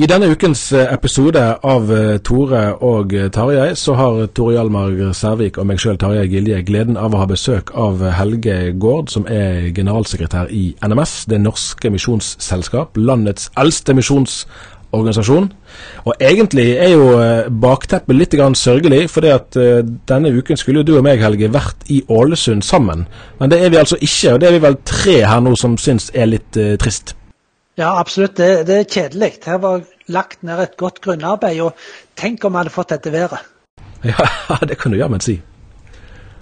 I denne ukens eh, episode av eh, Tore og eh, Tarjei, så har Tore Hjalmar Særvik og meg sjøl, Tarjei Gilje, gleden av å ha besøk av Helge Gård, som er generalsekretær i NMS, Det norske misjonsselskap, landets eldste misjonsorganisasjon. Og egentlig er jo bakteppet litt grann sørgelig, for denne uken skulle jo du og meg, Helge, vært i Ålesund sammen. Men det er vi altså ikke, og det er vi vel tre her nå som syns er litt trist. Ja, absolutt. Det, det er kjedelig. Her var lagt ned et godt grunnarbeid. og Tenk om vi hadde fått dette været. Ja, det kan du jammen si.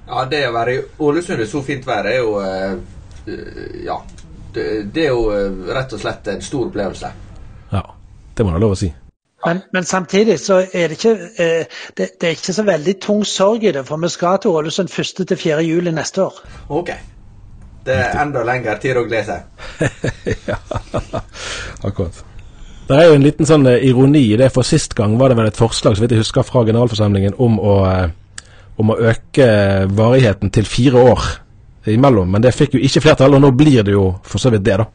Ja, det å være i Ålesund i så fint vær er jo uh, Ja. Det, det, er jo uh, rett og slett en stor opplevelse. Ja, det må du ha lov å si. Men, men, samtidig så er det ikke det, det, er ikke så veldig tung sorg i det, for vi skal til Ålesund 1. til 4. juli neste år. Ok. Det er enda lengre tid å glede seg. ja, akkurat. Det er jo en liten sånn eh, ironi i det, for sist gang var det vel et forslag så vidt jeg husker fra generalforsamlingen om å, eh, om å øke varigheten til fire år imellom. Men det fikk jo ikke flertall, og nå blir det jo for så vidt det, da.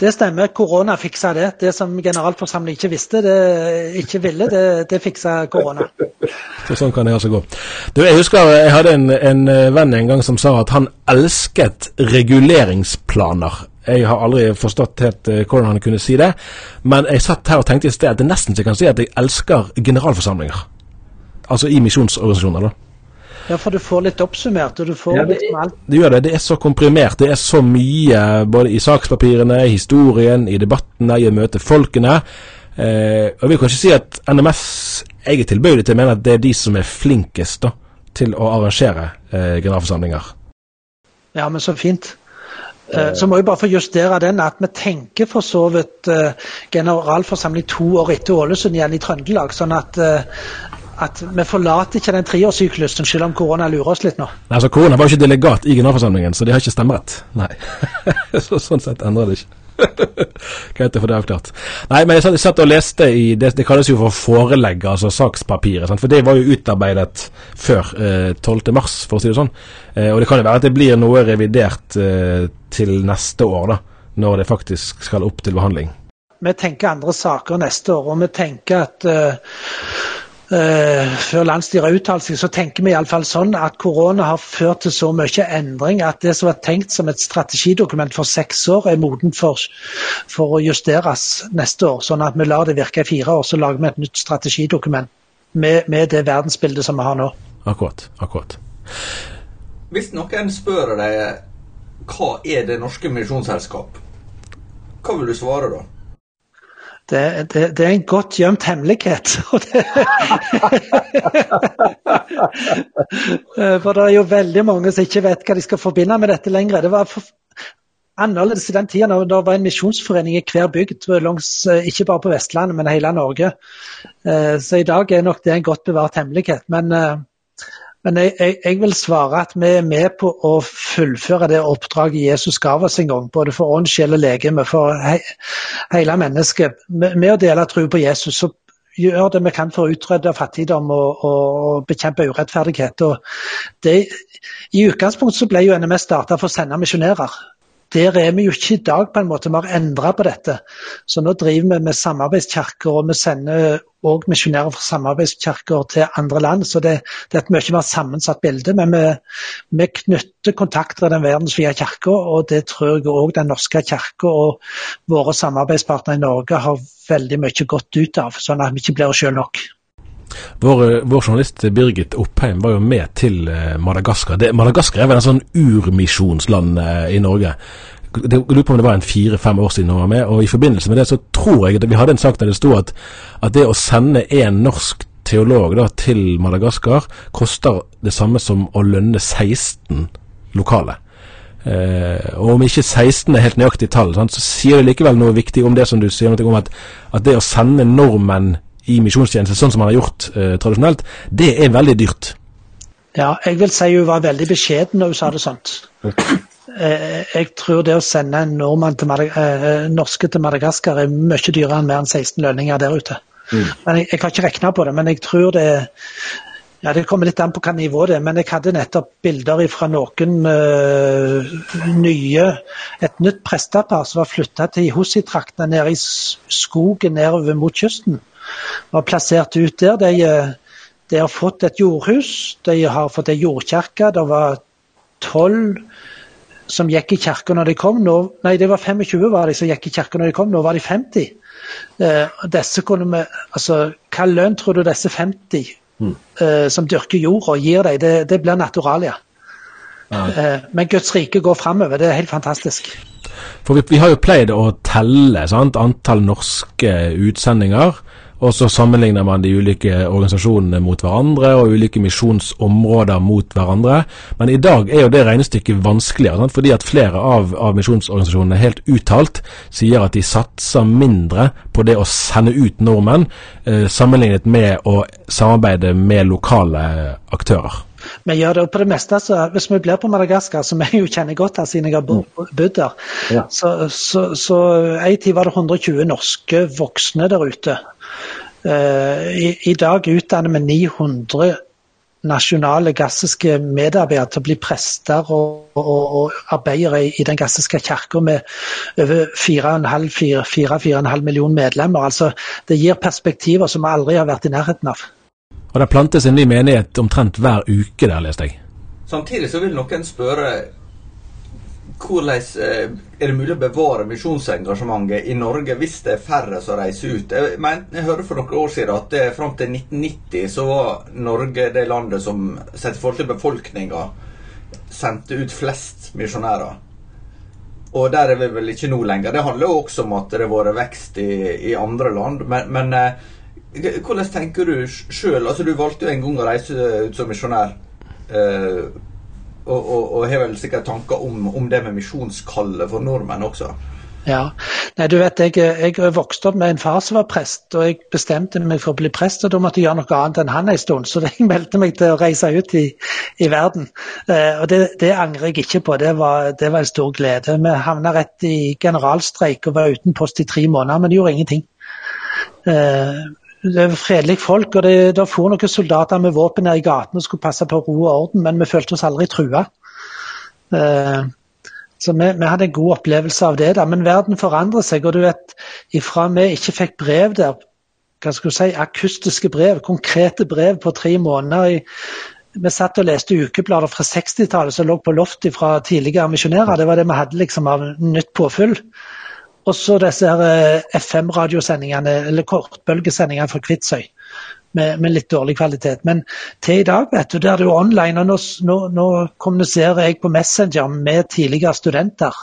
Det stemmer, korona fiksa det. Det som generalforsamlingen ikke visste, det ikke ville, det, det fiksa korona. Så sånn kan det altså gå. Du, jeg husker jeg hadde en, en eh, venn en gang som sa at han elsket reguleringsplaner. Jeg har aldri forstått helt uh, hvordan han kunne si det, men jeg satt her og tenkte i sted at det nesten så jeg kan si at jeg elsker generalforsamlinger. Altså i misjonsorganisasjoner, da. Ja, for du får litt oppsummert, og du får ja, det, liksom alt. Det gjør det. Det er så komprimert. Det er så mye både i sakspapirene, i historien, i debattene, i å møte folkene. Eh, og jeg vil kanskje si at NMS jeg er tilbøyelig til å mene at det er de som er flinkest da, til å arrangere eh, generalforsamlinger. Ja, men så fint. Eh, så må jeg bare få justere den at vi tenker for så vidt eh, generalforsamling to år etter Ålesund igjen i Trøndelag. sånn at eh, at vi forlater ikke den treårssyklusen, selv om korona lurer oss litt nå. Nei, altså Korona var jo ikke delegat i generalforsamlingen, så de har ikke stemmerett. Nei. så, sånn sett endrer det ikke. Greit å få det avklart. Nei, men jeg satt og leste i det, det kalles jo for forelegg, altså sakspapiret. Sant? For det var jo utarbeidet før eh, 12.3, for å si det sånn. Eh, og det kan jo være at det blir noe revidert eh, til neste år, da. Når det faktisk skal opp til behandling. Vi tenker andre saker neste år, og vi tenker at Uh, før landsstyret uttalte seg, så tenker vi iallfall sånn at korona har ført til så mye endring at det som var tenkt som et strategidokument for seks år, er modent for, for, å justeres neste år. Sånn at vi lar det virke i fire år, så lager vi et nytt strategidokument med, med det verdensbildet som vi har nå. Akkurat. akkurat. Hvis noen spør deg hva er Det norske misjonsselskap, hva vil du svare da? Det, det, det, er en godt gjemt hemmelighet. for det er jo veldig mange som ikke vet hva de skal forbinde med dette lenger. Det var annerledes i den tida da det var en misjonsforening i hver bygd, eh, ikke bare på Vestlandet, men hele Norge. Eh, så i dag er nok det en godt bevart hemmelighet. Men, eh, Men jeg, jeg, jeg, vil svare at vi er med på å fullføre det oppdraget Jesus ga oss en gang. Både for ånd, sjel og legeme, for he, hele mennesket. Med, med å dele tro på Jesus så gjør det vi kan for å utrydde fattigdom og, og bekjempe urettferdighet. Og det, I utgangspunktet så ble jo NMS starta for å sende misjonærer der er vi jo ikke i dag, på en måte. Vi har endra på dette. Så nå driver vi med samarbeidskirker, og vi sender òg misjonærer fra samarbeidskirker til andre land. Så det, det er et mye mer sammensatt bilde. Men vi, vi knytter kontakter i den verdensvide kirka, og det tror jeg òg Den norske kirka og våre samarbeidspartnere i Norge har veldig mye godt ut av, sånn at vi ikke blir oss sjøl nok. Vår, vår, journalist Birgit Oppheim var jo med til eh, Madagaskar. Madagaskar er vel en sånn urmisjonsland eh, i Norge. Jeg lurer på om det var en fire-fem år siden hun var med. og I forbindelse med det så tror jeg at vi hadde en sak der det sto at, at det å sende en norsk teolog da, til Madagaskar koster det samme som å lønne 16 lokale. Eh, og Om ikke 16 er helt nøyaktig tall, sant, så sier det likevel noe viktig om det som du sier noe om at, at det å sende nordmenn i misjonstjeneste, sånn som man har gjort eh, tradisjonelt, det er veldig dyrt. Ja, jeg vil si hun var veldig beskjeden når hun sa det sånt. Eh, jeg tror det å sende en nordmann til Madag norske til Madagaskar er mye dyrere enn mer enn 16 lønninger der ute. Mm. Men jeg, jeg, har ikke regna på det, men jeg tror det ja, Det kommer litt an på hva nivå det er, men jeg hadde nettopp bilder fra noen uh, nye Et nytt prestepar som var flytta til Hossi-traktene nede i skogen nedover mot kysten var plassert ut der. De, eh, de, har fått et jordhus, de har fått ei jordkirke. Det var tolv som gikk i kirka når de kom. Nå, nei, det var 25 var de som gikk i kirka når de kom, nå var de 50. Eh, disse kunne vi, altså, Hva lønn tror du disse 50 mm. eh, som dyrker jorda, gir deg? Det, det blir naturalia. Ja. Eh, men Guds rike går framover. Det er helt fantastisk. For vi, vi har jo pleid å telle sant, antall norske utsendinger. Og så sammenligner man de ulike organisasjonene mot hverandre og ulike misjonsområder mot hverandre. Men i dag er jo det regnestykket vanskeligere, sant? fordi at flere av, av misjonsorganisasjonene helt uttalt sier at de satser mindre på det å sende ut nordmenn, eh, sammenlignet med å samarbeide med lokale aktører. Vi gjør det Og på det meste. Så hvis vi blir på Madagaskar, som jeg jo kjenner godt her siden jeg har bodd der, ja. så, så, så en tid var det 120 norske voksne der ute. Uh, I, I, dag utdanner vi 900 nasjonale gassiske medarbeidere til å bli prester og, og, og arbeidere i, i den gassiske kirka med over 4-4,5 millioner medlemmer. Altså, det gir perspektiver som vi aldri har vært i nærheten av. Og det plantes en ny menighet omtrent hver uke der, leste jeg. Samtidig så vil noen spørre hvordan eh, er det mulig å bevare misjonsengasjementet i Norge hvis det er færre som reiser ut? Jeg, men, jeg hørte for noen år siden at det, fram til 1990 så var Norge det landet som sett i forhold til befolkninga sendte ut flest misjonærer. Og der er vi vel ikke nå lenger. Det handler jo også om at det har vært vekst i, i andre land. Men, men eh, hvordan tenker du sjøl? Altså, du valgte jo en gang å reise ut som misjonær. Eh, og, og, og har vel sikkert tanker om, om det med misjonskallet for nordmenn også. Ja, Nei, du vet, jeg, jeg vokste opp med en far som var prest, og jeg bestemte meg for å bli prest. og Da måtte jeg gjøre noe annet enn han en stund, så jeg meldte meg til å reise ut i, i verden. Eh, og det, det, angrer jeg ikke på, det var, det var en stor glede. Vi havna rett i generalstreik og var uten post i tre måneder, men det gjorde ingenting. Eh, det er fredelige folk, og det, det for noen soldater med våpen ned i gatene og skulle passe på ro og orden, men vi følte oss aldri trua. Uh, så vi, vi, hadde en god opplevelse av det. da, Men verden forandrer seg. og du vet, Ifra vi ikke fikk brev der, hva skal du si, akustiske brev, konkrete brev på tre måneder i, vi satt og leste ukeblader fra 60-tallet som lå på loftet fra tidligere misjonærer. Det var det vi hadde liksom av nytt påfyll. Og så disse eh, FM-radiosendingene, eller kortbølgesendingene fra Kvitsøy. Med, med, litt dårlig kvalitet. Men til i dag, vet du, der er det jo online. og nå, nå, nå kommuniserer jeg på Messenger med tidligere studenter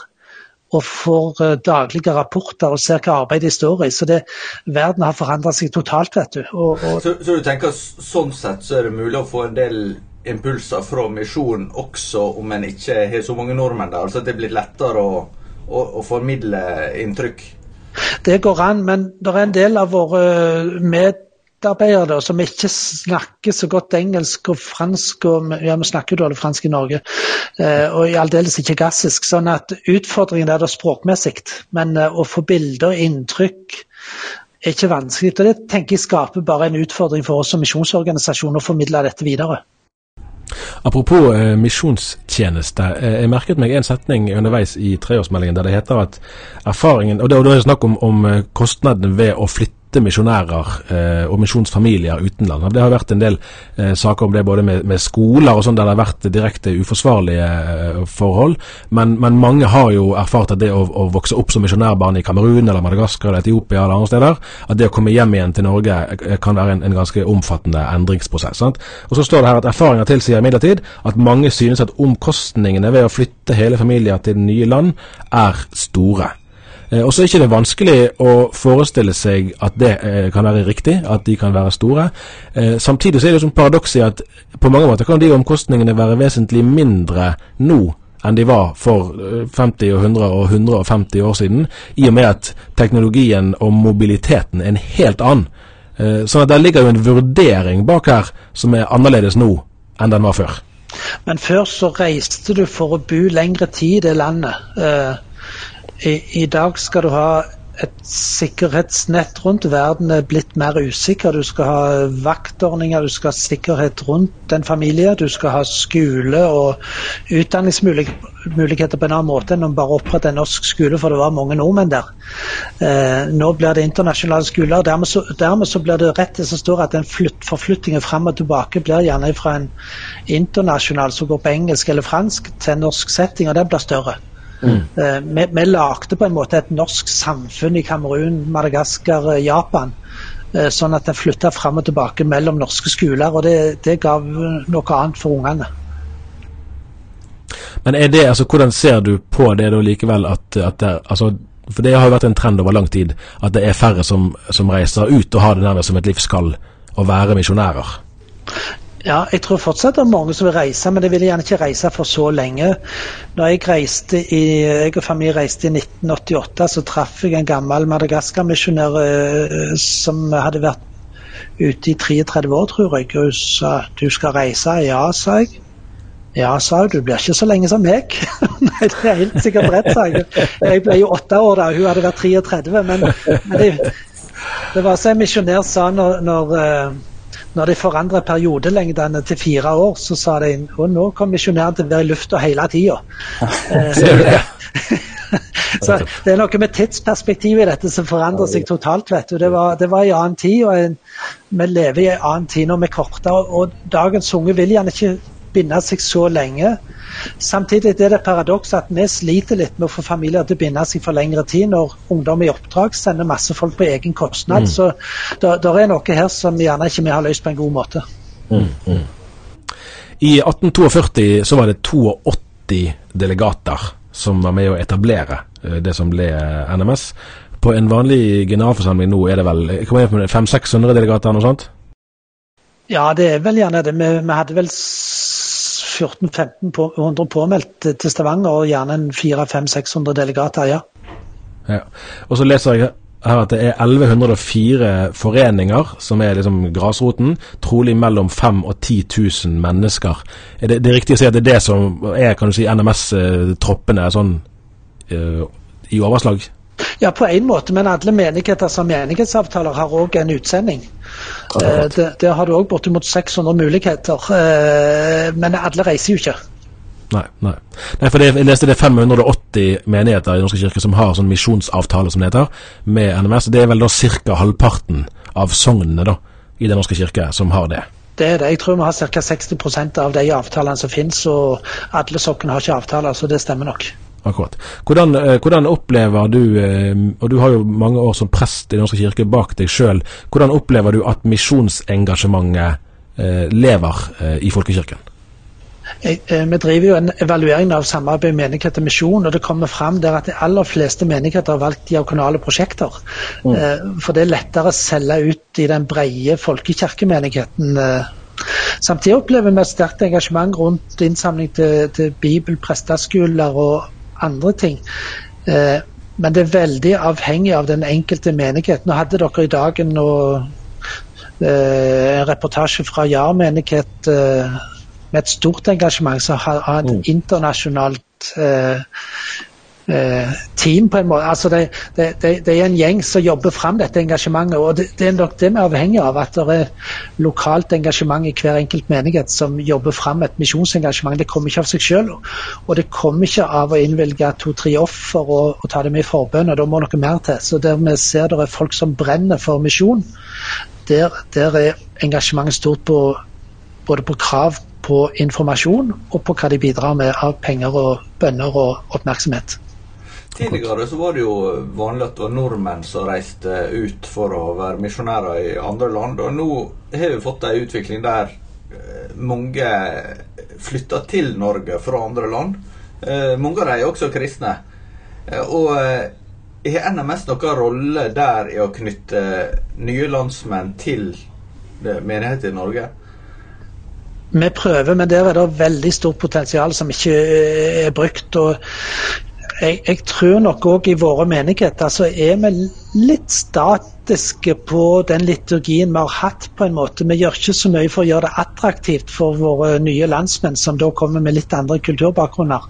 og får uh, daglige rapporter og ser hva arbeid de står i. Så det, verden har forandra seg totalt, vet du. Og, og så, så, du tenker sånn sett så er det mulig å få en del impulser fra misjonen også om en ikke har så mange nordmenn der? Altså at det blir lettere å å, å formidle inntrykk? Det går an, men det er en del av våre medarbeidere som ikke snakker så godt engelsk og fransk, og ja, vi snakker dårlig fransk i Norge, eh, og i aldeles ikke gassisk. Sånn at utfordringen er da språkmessig, men eh, å få bilder, og inntrykk, er ikke vanskelig. Og det tenker jeg skaper bare en utfordring for oss som misjonsorganisasjon å formidle dette videre. Apropos eh, misjonstjeneste. Eh, jeg merket meg en setning underveis i treårsmeldingen der det heter at erfaringen Og da er det snakk om, om eh, kostnadene ved å flytte misjonærer eh, og misjonsfamilier utenlands. Det har vært en del eh, saker om det både med, med skoler og sånn der det har vært direkte uforsvarlige eh, forhold. Men, men, mange har jo erfart at det å, å vokse opp som misjonærbarn i Kamerun eller Madagaskar eller Etiopia eller andre steder, at det å komme hjem igjen til Norge eh, kan være en, en ganske omfattende endringsprosess. Sant? Og Så står det her at erfaringer tilsier imidlertid at mange synes at omkostningene ved å flytte hele familier til nye land er store. Eh, og så er det ikke vanskelig å forestille seg at det eh, kan være riktig, at de kan være store. Eh, samtidig så er det et paradoks i at på mange måter kan de omkostningene være vesentlig mindre nå enn de var for 50 og 100 og 150 år siden, i og med at teknologien og mobiliteten er en helt annen. Sånn at der ligger jo en vurdering bak her som er annerledes nå enn den var før. Men før så reiste du for å bo lengre tid i det landet. I, I, dag skal du ha et sikkerhetsnett rundt. Verden er blitt mer usikker. Du skal ha vaktordninger, du skal ha sikkerhet rundt en familie. Du skal ha skole og utdanningsmuligheter på en annen måte enn å bare opprette en norsk skole, for det var mange nordmenn der. Eh, nå blir det internasjonale skoler. Dermed så, dermed så blir det rett det som står at den forflyttingen fram og tilbake blir gjerne fra en internasjonal som går på engelsk eller fransk, til en norsk setting, og den blir større. Mm. Eh, vi, vi lagde på en måte et norsk samfunn i Kamerun, Madagaskar, eh, Japan. Eh, sånn at det flytta fram og tilbake mellom norske skoler, og det, det gav noe annet for ungene. Men er det, altså, hvordan ser du på det da likevel at, at det, altså, For det har jo vært en trend over lang tid at det er færre som, som reiser ut og har det nærmest som et livskall å være misjonærer. Ja, jeg tror fortsatt det er mange som vil reise, men de vil gjerne ikke reise for så lenge. Når jeg reiste i, jeg og familien reiste i 1988, så traff jeg en gammel Madagaskar-misjonær eh, som hadde vært ute i 33 år, tror jeg. Hun sa du skal reise? Ja, sa jeg. Ja, sa hun, du blir ikke så lenge som meg. Nei, det er helt sikkert rett, sa jeg. Jeg ble jo åtte år da, hun hadde vært 33. Men, men det, det var som en misjonær sa når, når uh, når de forandra periodelengdene til fire år, så sa de at nå kommer misjonæren til å være i lufta hele tida. så det er noe med tidsperspektivet i dette som forandrer seg totalt. vet du. Det var, det var i annen tid, og en, vi lever i en annen tid når vi er korte. Og dagens unge vil gjerne ikke binde seg så lenge. Samtidig er det paradoks at vi sliter litt med å få familier til å binde seg for lengre tid når ungdom i oppdrag sender masse folk på egen kostnad. Mm. Så det er noe her som gjerne ikke vi har løst på en god måte. Mm, mm. I 1842 så var det 82 delegater som var med å etablere eh, det som ble eh, NMS. På en vanlig generalforsamling nå er det vel 500-600 delegater? noe sånt? Ja, det er vel gjerne det. Vi, vi hadde vel 1400-1500 påmeldt til Stavanger, og gjerne 400-500-600 delegater, ja. ja. Og så leser jeg her at det er 1104 foreninger som er liksom grasroten. Trolig mellom 5 og 10 000 mennesker. Er det, det, er riktig å si at det er det som er kan du si, NMS-troppene sånn øh, i overslag? Ja, på en måte, men alle menigheter som menighetsavtaler har òg en utsending. Eh, der har du òg bortimot 600 muligheter, eh, men alle reiser jo ikke. Nei, nei. nei for det, jeg leste det er 580 menigheter i Norske kirke som har sånn misjonsavtale, som det heter, med NMS. Det er vel da ca. halvparten av sognene da, i Den norske kirke som har det. Det er det. Jeg tror vi har ca. 60% av de avtalene som finnes, og alle sokkene har ikke avtaler, så det stemmer nok. Akkurat. Hvordan, eh, hvordan, opplever du, eh, og du har jo mange år som prest i Den norske kirke bak deg sjøl, hvordan opplever du at misjonsengasjementet eh, lever i folkekirken? Vi driver jo en evaluering av samarbeid med menighet og misjon, og det kommer fram der at de aller fleste menigheter har valgt diakonale prosjekter. Mm. For det er lettere å selge ut i den brede folkekirkemenigheten. Samtidig opplever vi sterkt engasjement rundt innsamling til, til bibel, presteskoler og andre ting. Eh, men det er veldig avhengig av den enkelte menighet. Nå hadde dere i dag en en reportasje fra Jar menighet med et stort engasjement som har, har et mm. internasjonalt Eh, team, på en måte. Altså det, det, det, det, er en gjeng som jobber fram dette engasjementet. og det, er nok det vi er avhengig av, at det er lokalt engasjement i hver enkelt menighet som jobber fram et misjonsengasjement. Det kommer ikke av seg selv. Og det kommer ikke av å innvilge to-tre offer og, og, ta det med i forbønn. Da må noe mer til. Så der vi ser det er folk som brenner for misjon, der, der er engasjementet stort på både på krav på informasjon og på hva de bidrar med av penger og bønner og oppmerksomhet. Tidligere så var det jo vanlig at det var nordmenn som reiste ut for å være misjonærer i andre land. Og nå har vi fått en utvikling der eh, mange flytter til Norge fra andre land. Eh, mange av dem er også kristne. Eh, og har NMS noen rolle der i å knytte nye landsmenn til menigheter i Norge? Vi prøver, men der er det veldig stort potensial som ikke er brukt. og jeg, jeg, tror nok òg i våre menigheter så er vi litt statiske på den liturgien vi har hatt, på en måte. Vi gjør ikke så mye for å gjøre det attraktivt for våre nye landsmenn, som da kommer med litt andre kulturbakgrunner.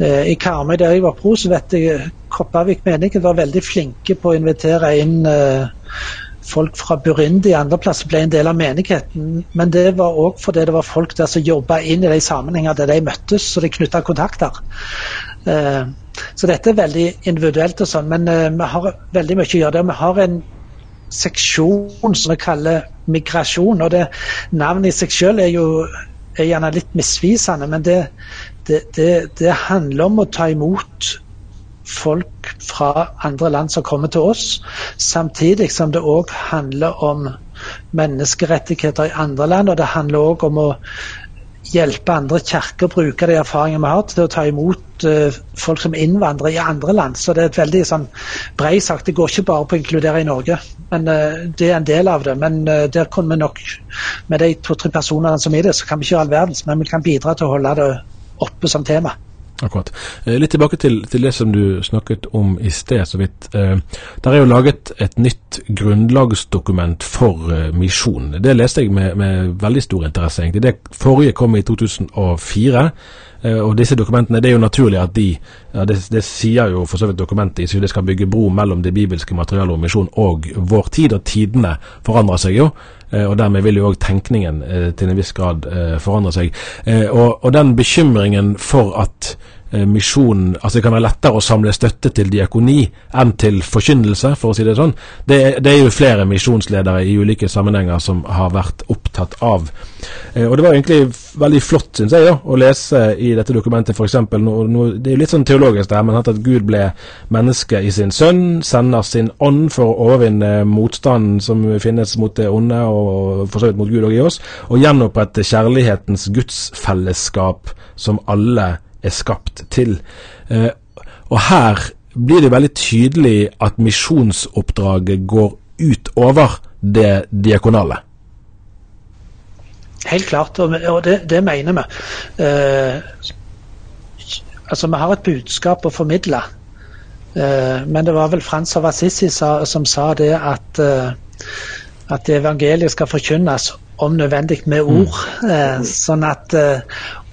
Eh, I Karmøy, der jeg var pro, så vet jeg Kopervik menighet var veldig flinke på å invitere inn eh, folk fra Burundi andreplass ble en del av menigheten. Men det var òg fordi det var folk der som jobba inn i de sammenhenger der de møttes, så de knytta kontakter. Eh, så dette er veldig individuelt og sånn, men eh, vi har veldig mye å gjøre der. Vi har en seksjon som vi kaller migrasjon. og det Navnet i seg selv er jo er gjerne litt misvisende, men det, det, det, det handler om å ta imot folk fra andre land som kommer til oss, samtidig som det òg handler om menneskerettigheter i andre land. Og det handler òg om å hjelpe andre kirker å bruke de erfaringene vi har, til å ta imot uh, folk som innvandrer i andre land. Så det er et veldig sånn brei sak. Det går ikke bare på å inkludere i Norge, men uh, det er en del av det. Men uh, der kunne vi nok, med de to-tre personene som er det, så kan vi ikke gjøre all verdens, men vi kan bidra til å holde det oppe som tema. Akkurat. Eh, litt tilbake til, til, det som du snakket om i sted, så vidt. Eh, der er jo laget et nytt grunnlagsdokument for misjonen. Det leste jeg med, med, veldig stor interesse. egentlig. Det forrige kom i 2004. Og disse dokumentene, Det er jo naturlig at de ja, det, det, sier jo for så vidt dokumentet i det skal bygge bro mellom det bibelske materialet om misjon og vår tid. Og tidene forandrer seg jo. Og dermed vil jo òg tenkningen til en viss grad forandre seg. Og, og den bekymringen for at Eh, misjonen Altså det kan være lettere å samle støtte til diakoni enn til forkynnelse, for å si det sånn. Det, det er jo flere misjonsledere i ulike sammenhenger som har vært opptatt av. Eh, og Det var egentlig veldig flott, syns jeg, da, å lese i dette dokumentet f.eks. No, det er jo litt sånn teologisk det her, men at Gud ble menneske i sin sønn, sender sin ånd for å overvinne motstanden som finnes mot det onde, og for så vidt mot Gud og i oss, og gjenopprette kjærlighetens gudsfellesskap som alle er skapt til. Eh, og her blir det veldig tydelig at misjonsoppdraget går utover det diakonale. Helt klart, og det, det mener vi. Eh, altså, Vi har et budskap å formidle. Eh, men det var vel Frans av Assisi sa, som sa det at, eh, at evangeliet skal forkynnes om nødvendig med ord. Mm. sånn at,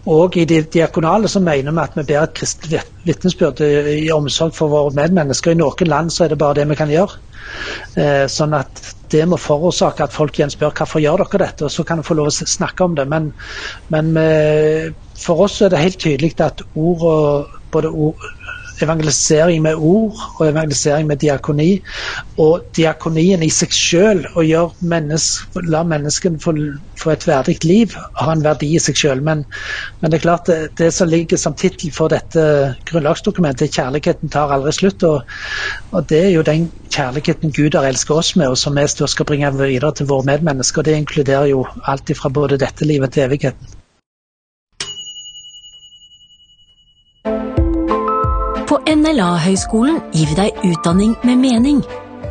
og i det diakonale så mener vi at vi ber et kristent vitnesbyrd i omsorg for våre medmennesker. I noen land så er det bare det vi kan gjøre. Eh, sånn at det må forårsake at folk igjen spør hvorfor gjør dere dette, og så kan vi få lov å snakke om det. Men, men med, for oss er det helt tydelig at ord og, både ord, evangelisering med ord og evangelisering med diakoni. Og diakonien i seg selv, å menneske, la menneskene få, et verdig liv, har en verdi i seg selv. Men, men, det er klart det, det som ligger som tittel for dette grunnlagsdokumentet, 'Kjærligheten tar aldri slutt'. Og, og, det er jo den kjærligheten Gud har elsket oss med, og som vi skal bringe videre til våre medmennesker. og Det inkluderer jo alt fra både dette livet til evigheten. På NLA-høgskolen gir deg utdanning med mening.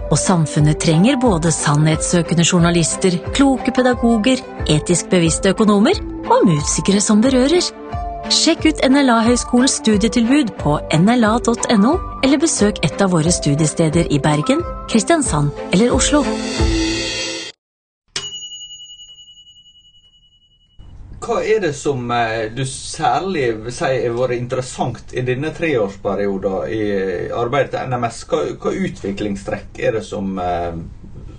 Og samfunnet trenger både sannhetssøkende journalister, kloke pedagoger, etisk bevisste økonomer og musikere som berører. Sjekk ut NLA-høgskolens studietilbud på nla.no, eller besøk et av våre studiesteder i Bergen, Kristiansand eller Oslo. Hva er det som eh, du særlig vil si har vært interessant i denne treårsperioden i arbeidet til NMS? Hva, hva utviklingstrekk er det som, eh,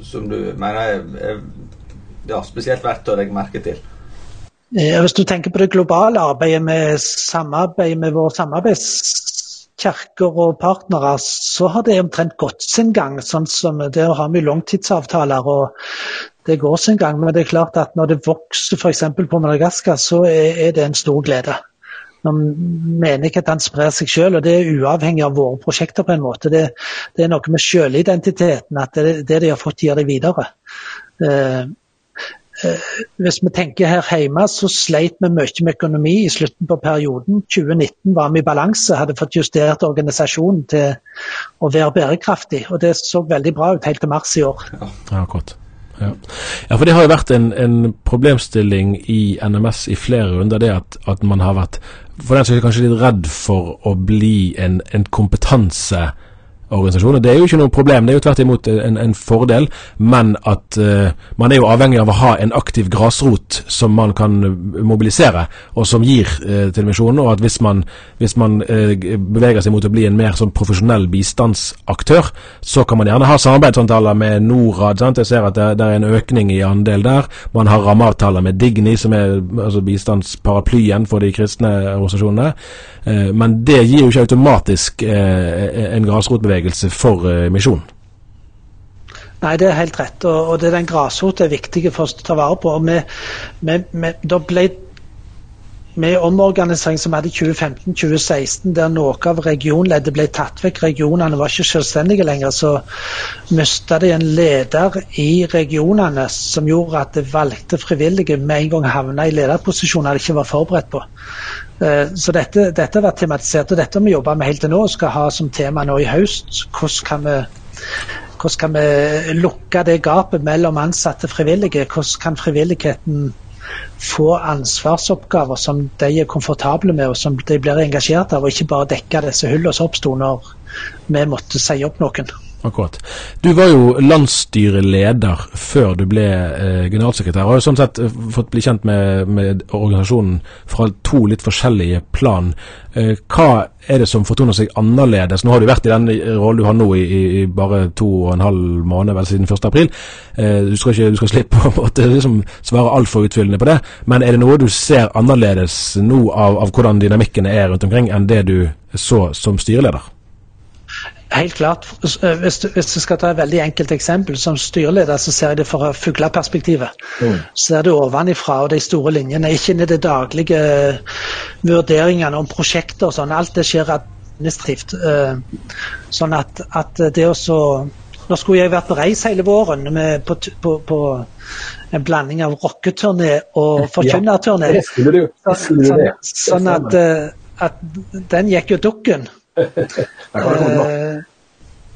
som du mener er ja, spesielt verdt å legge merke til? Hvis du tenker på det globale arbeidet med samarbeid med våre samarbeidskirker og partnere, så har det omtrent gått sin gang. sånn som Der har vi langtidsavtaler og det går sin gang. Men det er klart at når det vokser f.eks. på Madagaskar, så er det en stor glede. Når menighetene sprer seg selv, og det er uavhengig av våre prosjekter på en måte. Det, det er noe med selvidentiteten, at det, det de har fått, gir de videre. Eh, Eh, hvis vi tenker her hjemme, så sleit vi mye med økonomi i slutten på perioden. 2019 var vi i balanse, hadde fått justert organisasjonen til å være bærekraftig. Og det så veldig bra ut helt til mars i år. Ja, godt. Ja, for det har jo vært en, en, problemstilling i NMS i flere runder, det at, at man har vært for den som er kanskje litt redd for å bli en, en kompetanse organisasjoner. Det er jo ikke noe problem, det er jo tvert imot en, en fordel. Men at uh, man er jo avhengig av å ha en aktiv grasrot som man kan mobilisere, og som gir uh, til misjonen. Og at hvis man, hvis man uh, beveger seg mot å bli en mer sånn profesjonell bistandsaktør, så kan man gjerne ha samarbeidsavtaler med Norad. Sant? Jeg ser at det, det, er en økning i andel der. Man har rammeavtaler med Digni, som er altså bistandsparaplyen for de kristne organisasjonene. men det gir jo ikke automatisk en grasrotbevegelse bevegelse for uh, misjonen. Nei, det er helt rett. Og, og det er den grasrota er viktig for oss å ta vare på. Og med, med, med, da ble med omorganisering som vi hadde i 2015-2016, der noe av regionleddet ble tatt vekk, regionene var ikke selvstendige lenger, så mista de en leder i regionene som gjorde at det valgte frivillige med en gang havna i lederposisjoner de ikke var forberedt på. Eh, så dette, dette har vært tematisert, og dette har vi jobba med helt til nå og skal ha som tema nå i høst. Hvordan kan vi, hvordan kan vi lukke det gapet mellom ansatte og frivillige? Hvordan kan frivilligheten få ansvarsoppgaver som de er komfortable med og som de blir engasjert av, og ikke bare dekke disse hullene som oppsto når vi måtte si opp noen. Akkurat. Du var jo landsstyreleder før du ble eh, generalsekretær, og har jo sånn sett eh, fått bli kjent med, med, organisasjonen fra to litt forskjellige plan. Eh, hva er det som fortoner seg annerledes? Nå har du vært i den rollen du har nå i, i, bare to og en halv måned, vel siden 1. april. Eh, du, skal ikke, du skal slippe å liksom, svare altfor utfyllende på det, men er det noe du ser annerledes nå av, av hvordan dynamikkene er rundt omkring, enn det du så som styreleder? Helt klart. Eh, hvis du, hvis du, skal ta et veldig enkelt eksempel, som styreleder så ser jeg det fra fugleperspektivet. Mm. Ser du ovenifra og de store linjene, ikke ned i de daglige eh, vurderingene om prosjekter og sånn. Alt det skjer administrativt. Eh, sånn at, at det å så Nå skulle jeg vært på reis hele våren med, på, på, på en blanding av rocketurné og forkynnerturné. Ja, du sånn, sånn at, at den gikk jo dukken. Eh,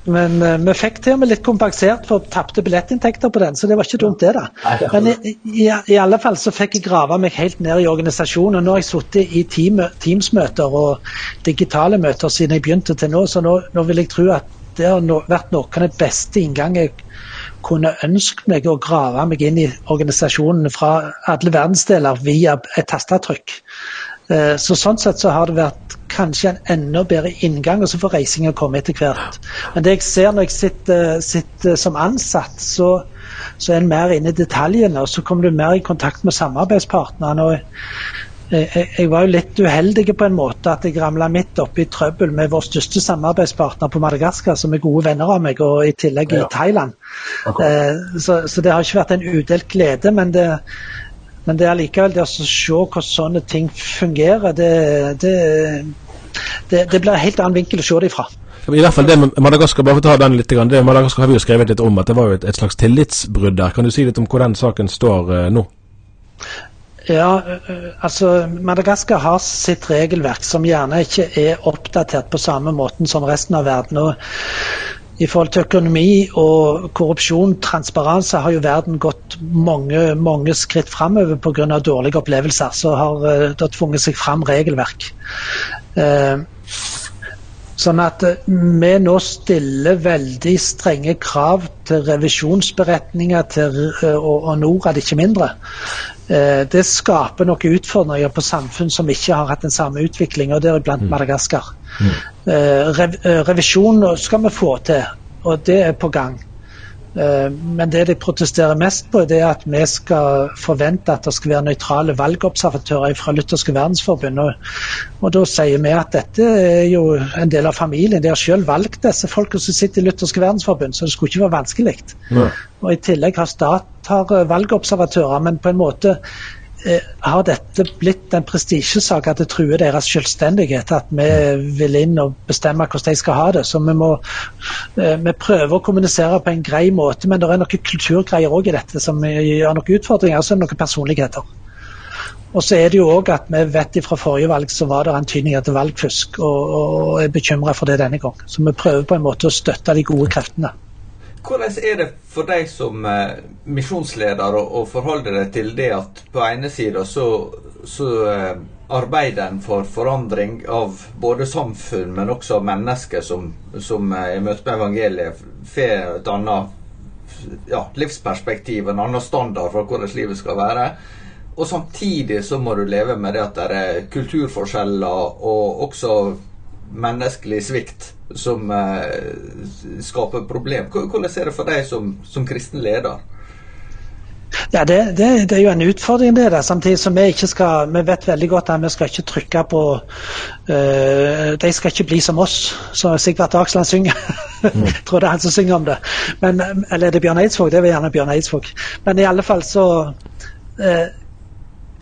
men uh, vi fikk til og med litt kompensert for tapte billettinntekter på den, så det var ikke dumt, det. da. Men i, i, i, alle fall så fikk jeg grave meg helt ned i organisasjonen. Nå har jeg sittet i team, Teams-møter og digitale møter siden jeg begynte til nå, så nå, nå vil jeg tro at det har no, vært noe av det beste inngangen jeg kunne ønsket meg å grave meg inn i organisasjonen fra alle verdensdeler via et tastetrykk. Uh, så sånn sett så har det vært kanskje en enda bedre inngang, og så får reisinga komme etter hvert. Men det jeg ser når jeg sitter, sitter som ansatt, så, så, er en mer inne i detaljene, og så kommer du mer i kontakt med samarbeidspartnerne. og jeg, jeg, var jo litt uheldig på en måte at jeg ramla midt oppi trøbbel med vår største samarbeidspartner på Madagaskar, som er gode venner av meg, og i tillegg i Thailand. Eh, så, så, det har ikke vært en udelt glede, men det, men det er likevel det å se hvordan sånne ting fungerer, det, det, det, det blir en helt annen vinkel å se det ifra. I hvert fall det med Madagaskar, bare for å ta den litt, det Madagaskar har vi jo skrevet litt om, at det var jo et, et slags tillitsbrudd der. Kan du si litt om hvor den saken står uh, nå? Ja, uh, altså Madagaskar har sitt regelverk som gjerne ikke er oppdatert på samme måten som resten av verden. og i forhold til økonomi og korrupsjon, transparanse, har jo verden gått mange, mange skritt framover pga. dårlige opplevelser. Så har uh, det tvunget seg fram regelverk. Uh, sånn at uh, vi nå stiller veldig strenge krav til revisjonsberetninger til, og, og Norad, ikke mindre. Eh, det skaper noen utfordringer på samfunn som ikke har hatt den samme utviklinga, deriblant mm. Madagaskar. Mm. revisjon skal vi få til, og det er på gang. Eh, men det de protesterer mest på, det er at vi skal forvente at det skal være nøytrale valgobservatører fra Lutherske verdensforbund. Og, og, da sier vi at dette er jo en del av familien. De har selv valgt disse folkene som sitter i Lutherske verdensforbund, så det skulle ikke være vanskelig. Og I tillegg har stat har valgobservatører, men på en måte Eh, har dette blitt en prestisjesak at det truer deres selvstendighet? At vi vil inn og bestemme hvordan de skal ha det? Så vi må eh, vi prøver å kommunisere på en grei måte, men det er noen kulturgreier òg i dette som gjør noen utfordringer, og så er det noen personligheter. Og så er det jo også at Vi vet fra forrige valg så var det antydninger til valgfusk, og, og er bekymra for det denne gang. Så vi prøver på en måte å støtte de gode kreftene. Hvordan er det for deg som eh, misjonsleder å, forholde deg til det at på ene sida så, så eh, arbeider en for forandring av både samfunn, men også mennesker som, som eh, i møte med evangeliet får et annet ja, livsperspektiv, en annen standard for hvordan livet skal være. Og samtidig så må du leve med det at det er kulturforskjeller og også menneskelig svikt som eh, skaper problem. Hvordan er det for deg som, som kristen leder? Ja, det, det, det, er jo en utfordring, det. Der. Samtidig som vi ikke skal Vi vet veldig godt at vi skal ikke trykke på uh, De skal ikke bli som oss, som Sigvart Aksland synger. Mm. Jeg tror det er han som synger om det. Men, eller er det Bjørn Eidsvåg? Det er gjerne Bjørn Eidsvåg. Men i alle fall så uh,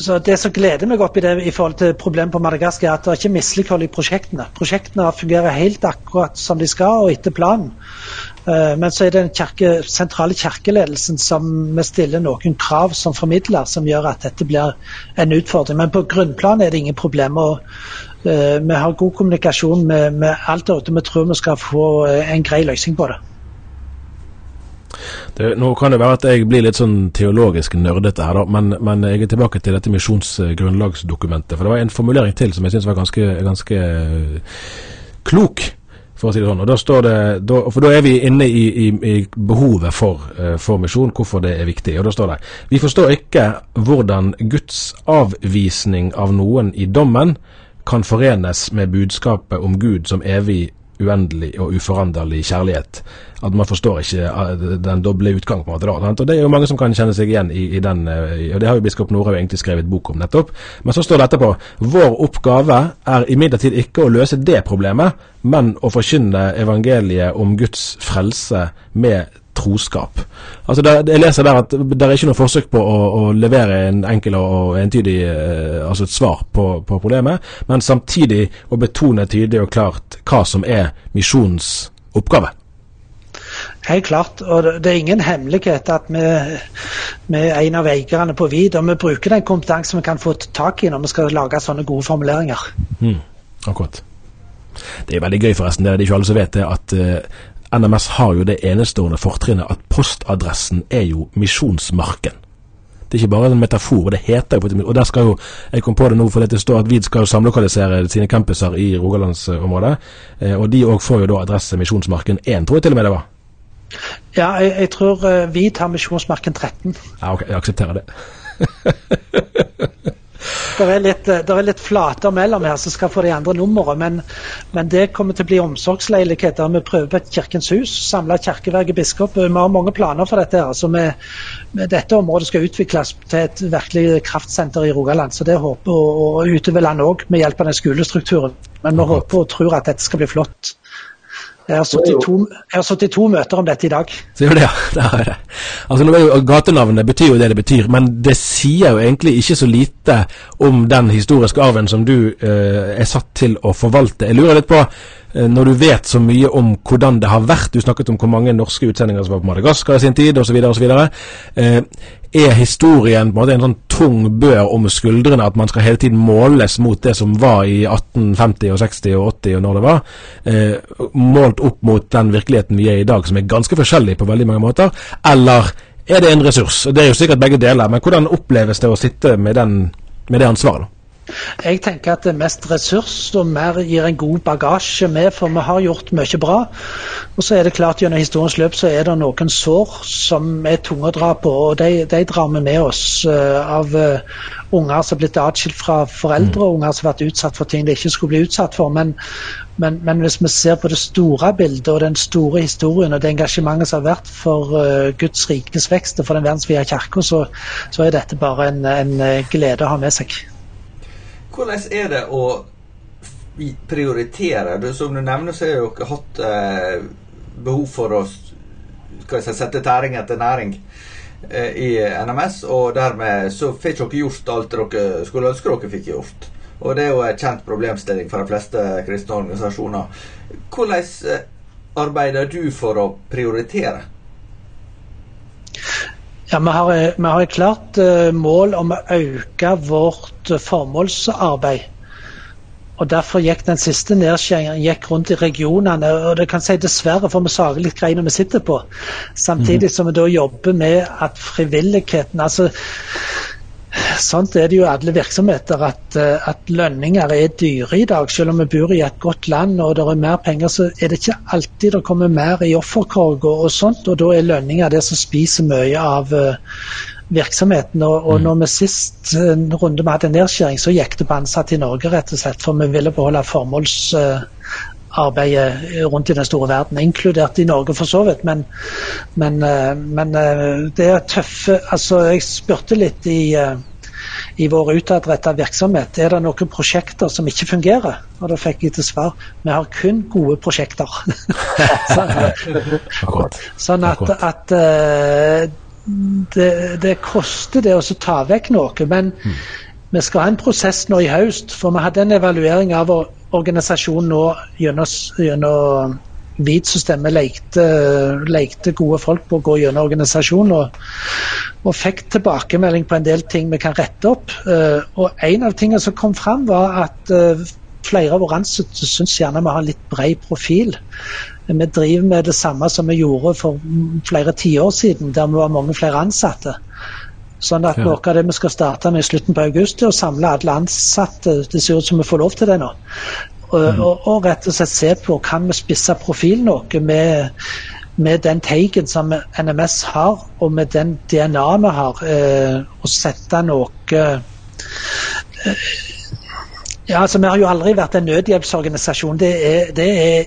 så Det som gleder meg opp i det i forhold til problemet på Madagaskar, er at det er ikke mislighold i prosjektene. Prosjektene fungerer helt akkurat som de skal og etter planen. Uh, men så er det den kjerke, sentrale kirkeledelsen som vi stiller noen krav som formidler, som gjør at dette blir en utfordring. Men på grunnplan er det ingen problemer. uh, Vi har god kommunikasjon med, med alt, og vi tror vi skal få uh, en grei løsning på det. Det, nå kan det være at jeg blir litt sånn teologisk nerdete her, da, men, men, jeg er tilbake til dette misjonsgrunnlagsdokumentet. For det var en formulering til som jeg syns var ganske, ganske eh, klok for å si det sånn. Og da står det, da, for da er vi inne i, i, i behovet for, uh, for, misjon, hvorfor det er viktig. Og da står det Vi forstår ikke hvordan Guds avvisning av noen i dommen kan forenes med budskapet om Gud som evig uendelig og uforanderlig kjærlighet. At man forstår ikke eh, den doble utgang. på en måte Og Det er jo mange som kan kjenne seg igjen i, i den. Eh, og Det har jo biskop Norhaug egentlig skrevet bok om nettopp. Men så står det etterpå vår oppgave er imidlertid ikke å løse det problemet, men å forkynne evangeliet om Guds frelse med troskap. Altså der, Jeg leser der at det er ikke noe forsøk på å, å levere en enkel og entydig eh, altså et svar på, på, problemet, men samtidig å betone tydelig og klart hva som er misjonens oppgave. Helt klart. og Det er ingen hemmelighet at vi, vi er en av eierne på VID. Og vi bruker den kompetansen vi kan få tak i når vi skal lage sånne gode formuleringer. Mm, akkurat. Det er veldig gøy, forresten. Det er det ikke alle som vet det, at uh, NMS har jo det enestående fortrinnet at postadressen er jo Misjonsmarken. Det er ikke bare en metafor, det heter jo Og der skal jo Jeg kom på det nå fordi det står at VID skal samlokalisere sine campuser i Rogalandsområdet. Eh, og de òg får jo da adresse Misjonsmarken 1, tror jeg til og med det var. Ja, jeg, jeg tror vi VID har Misjonsmarken 13. Ja, ok, jeg aksepterer det. Det er litt, der er litt flater mellom her som skal få de andre numrene, men, men, det kommer til å bli omsorgsleiligheter. Vi prøver på et Kirkens hus, samle kirkeverge biskop. Vi har mange planer for dette. her, så vi, Dette området skal utvikles til et virkelig kraftsenter i Rogaland. så det håper Og, og utover landet òg, med hjelp av den skolestrukturen. Men vi håper og tror at dette skal bli flott. Jeg har sittet i to, møter om dette i dag. Sier du det, ja? Det har jeg. Altså, Gatenavnet betyr jo det det betyr, men det sier jo egentlig ikke så lite om den historiske arven som du eh, er satt til å forvalte. Jeg lurer litt på, eh, når du vet så mye om hvordan det har vært, du snakket om hvor mange norske utsendinger som var på Madagaskar i sin tid osv., osv. Eh, er historien på en måte en sånn tung bør om skuldrene at man skal hele tiden måles mot det som var i 1850 og 60 og 80 og når det var, eh, målt opp mot den virkeligheten vi er i dag, som er ganske forskjellig på veldig mange måter, eller er det en ressurs? Det er jo sikkert begge deler, men hvordan oppleves det å sitte med, den, med det ansvaret? Jeg tenker at det er mest ressurs og mer gir en god bagasje med, for vi har gjort mye bra. Og så er det klart gjennom historiens løp så er det noen sår som er tunge å dra på, og de, de drar vi med oss uh, av uh, unger som er blitt atskilt fra foreldre, og unger som har vært utsatt for ting de ikke skulle bli utsatt for. Men, men, men, hvis vi ser på det store bildet og den store historien og det engasjementet som har vært for uh, Guds rikes vekst og for den verdensvide kirka, så, så, er dette bare en, en glede å ha med seg. Hvordan er det å prioritere? Som du nevner, så har dere hatt eh, behov for å si, sette tæring etter næring eh, i NMS, og dermed så fikk dere gjort alt dere skulle ønske dere fikk gjort. Og det er jo en kjent problemstilling for de fleste kristne organisasjoner. Hvordan eh, arbeider du for å prioritere? Ja, Vi har, vi har et klart uh, mål om å øke vårt uh, formålsarbeid. Og Derfor gikk den siste nedskjæringen gikk rundt i regionene. og det kan si Dessverre får vi sage litt greiene vi sitter på. Samtidig mhm. som vi da jobber med at frivilligheten altså Sånt er det jo alle virksomheter, at, eh, at, lønninger er dyre i dag. Selv om vi bor i et godt land og det er mer penger, så er det ikke alltid det kommer mer i offerkorg og, og sånt. Og da er lønninger det som spiser mye av uh, virksomheten. Og, og mm. når vi sist en runde vi hadde nedskjæring, så gikk det på ansatte i Norge, rett og slett. For vi ville beholde formåls... uh, rundt i den store verden, inkludert i Norge for så vidt. Men, men, men det er tøffe Altså, jeg spurte litt i i vår utadrettede virksomhet. Er det noen prosjekter som ikke fungerer? Og da fikk jeg til svar vi har kun gode prosjekter. sånn at, at uh, det, det, koster det å ta vekk noe. Men mm. vi skal ha en prosess nå i høst. For vi hadde en evaluering av organisasjonen nå gjennom, gjennom VID-systemet lekte, lekte, gode folk på å gå gjennom organisasjonen. Og, og, fikk tilbakemelding på en del ting vi kan rette opp. Uh, og En av tingene som kom fram, var at uh, flere av våre ansatte syns gjerne vi har litt bred profil. Vi driver med det samme som vi gjorde for flere tiår siden, der vi var mange flere ansatte. Sånn at Noe av det vi skal starte med i slutten på august, er å samle alle ansatte. Det ser ut som vi får lov til det nå. Og, og, og, rett og slett se på kan vi spisse profilen noe med, med den teigen som NMS har, og med den DNA-en vi har, eh, og sette noe eh, ja, altså Vi har jo aldri vært en nødhjelpsorganisasjon. Det er, det er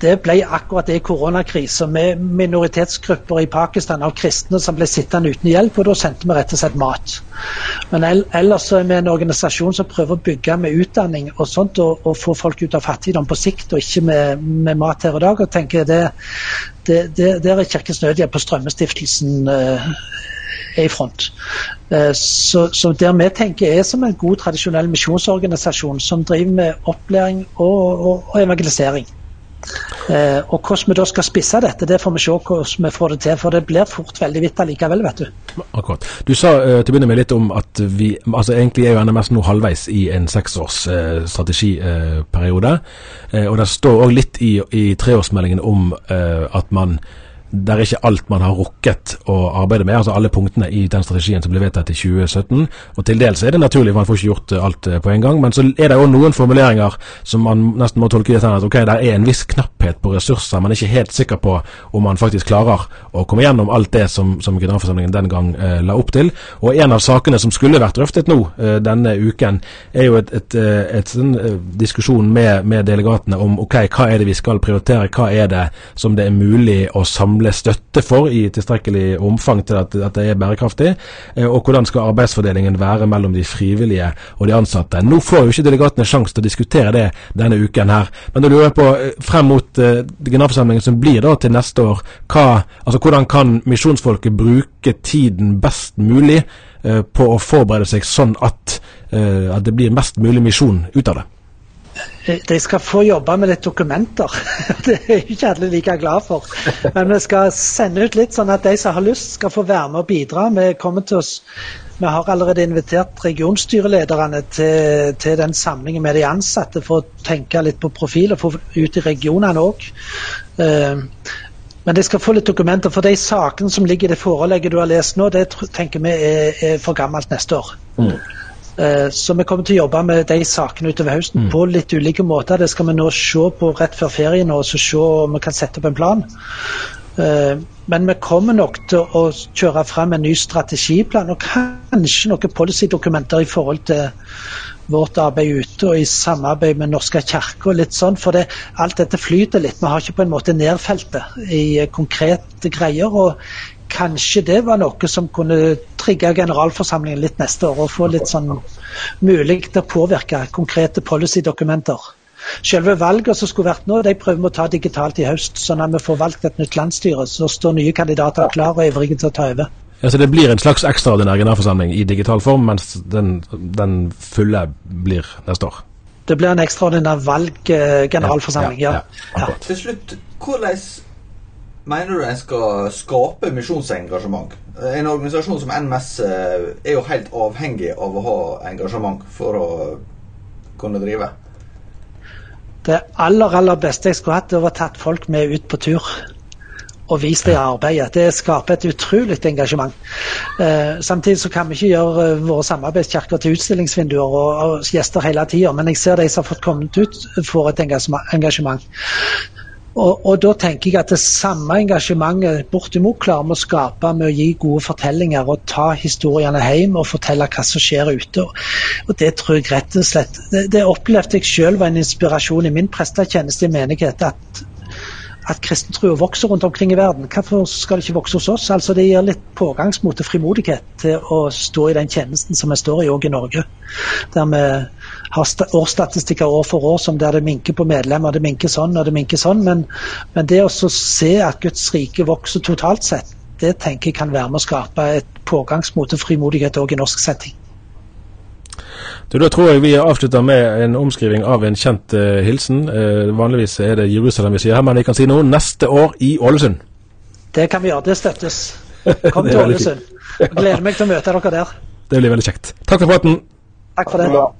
det ble akkurat det i koronakrisa, med minoritetsgrupper i Pakistan av kristne som ble sittende uten hjelp, og da sendte vi rett og slett mat. Men ellers er vi en organisasjon som prøver å bygge med utdanning og sånt, og, og få folk ut av fattigdom på sikt, og ikke med, med mat her og dag. og tenker det, det, det Der er Kirkens Nødhjelp og Strømmestiftelsen uh, er i front. Uh, så, så, der vi tenker er som en god tradisjonell misjonsorganisasjon som driver med opplæring og, og, og evangelisering. Eh, og Hvordan vi da skal spisse dette, det får vi se hvordan vi får det til. For det blir fort veldig vidt allikevel, vet du. Akkurat. Du sa uh, til å begynne med litt om at vi altså Egentlig er jo NMS nå halvveis i en seksårs uh, strategiperiode. Uh, og det står òg litt i, i treårsmeldingen om at man det er ikke alt man har rukket å arbeide med, altså alle punktene i den strategien som ble vedtatt i 2017. Og til dels er det naturlig, man får ikke gjort eh, alt eh, på en gang. Men så er det jo noen formuleringer som man nesten må tolke det sånn at ok, det er en viss knapphet på ressurser, man er ikke helt sikker på om man faktisk klarer å komme gjennom alt det som, som generalforsamlingen den gang eh, la opp til. Og en av sakene som skulle vært drøftet nå eh, denne uken, er jo et, et, et, et sånn, eh, diskusjon med, med delegatene om ok, hva er det vi skal prioritere, hva er det som det er mulig å samle samle støtte for i tilstrekkelig omfang til at, at det er bærekraftig? Eh, og hvordan skal arbeidsfordelingen være mellom de frivillige og de ansatte? Nå får jo ikke delegatene sjanse til å diskutere det denne uken her. Men da lurer jeg på, eh, frem mot uh, generalforsamlingen som blir da til neste år, hva, altså hvordan kan misjonsfolket bruke tiden best mulig på å forberede seg sånn at, at det blir mest mulig misjon ut av det? De skal få jobbe med litt dokumenter. Det er ikke alle like glad for. Men vi skal sende ut litt, sånn at de som har lyst, skal få være med og bidra. Vi, til oss, vi har allerede invitert regionstyrelederne til, til, den samlingen med de ansatte for å tenke litt på profil og få ut i regionene òg. Eh, men de skal få litt dokumenter, for de sakene som ligger i det forelegget du har lest nå, det tenker vi er, er for gammelt neste år. Mm. Eh, så vi kommer til å jobbe med de sakene utover høsten mm. på litt ulike måter. Det skal vi nå se på rett før ferien og så se om vi kan sette opp en plan. Eh, men vi kommer nok til å kjøre frem en ny strategiplan og kanskje noen policydokumenter i forhold til vårt arbeid ute og i samarbeid med Norske kirke og litt sånn. For det, alt dette flyter litt. Vi har ikke på en måte nedfelt det i konkrete greier. og kanskje det var noe som kunne trigge generalforsamlingen litt neste år, og få litt sånn mulig til å påvirke konkrete policydokumenter. Selve valget som skulle vært nå, de prøver vi å ta digitalt i høst, sånn at vi får valgt et nytt landsstyre. Så står nye kandidater klare og ivrige til å ta over. Ja, så Det blir en slags ekstraordinær generalforsamling i digital form, mens den, den fulle blir neste år? Det blir en ekstraordinær valg-generalforsamling, ja. ja, ja, ja. Til slutt, hvordan mener du en skal skape misjonsengasjement? En organisasjon som NMS eh, er jo helt avhengig av å ha engasjement for å kunne drive. Det aller aller beste jeg skulle hatt, det var tatt folk med ut på tur og vist det arbeidet. Det skaper et utrolig engasjement. Eh, samtidig så kan vi ikke gjøre eh, våre samarbeidskirker til utstillingsvinduer og, og gjester hele tida, men jeg ser de som har fått kommet ut, får et engasjement. Og, og, da tenker jeg at det samme engasjementet bortimot klarer vi å skape med å gi gode fortellinger og ta historiene hjem og fortelle hva som skjer ute. Og Det tror jeg rett og slett Det, det opplevde jeg selv var en inspirasjon i min prestetjeneste i menighet. At at kristentrua vokser rundt omkring i verden. Hvorfor skal det ikke vokse hos oss? Altså Det gir litt pågangsmot og frimodighet til å stå i den tjenesten som vi står i òg i Norge. Der vi har årsstatistikker år for år som der det minker på medlemmer. Det minker sånn og det minker sånn. Men, men det å se at Guds rike vokser totalt sett, det tenker jeg kan være med å skape et pågangsmot og frimodighet òg i norsk setting. Du, Da tror jeg vi avslutter med en omskriving av en kjent uh, hilsen. Uh, vanligvis er det Jerusalem vi sier her, men vi kan si noe neste år i Ålesund. Det kan vi gjøre. Det støttes. Kom til Ålesund. Gleder meg til å møte dere der. Det blir veldig kjekt. Takk for praten. Takk for det.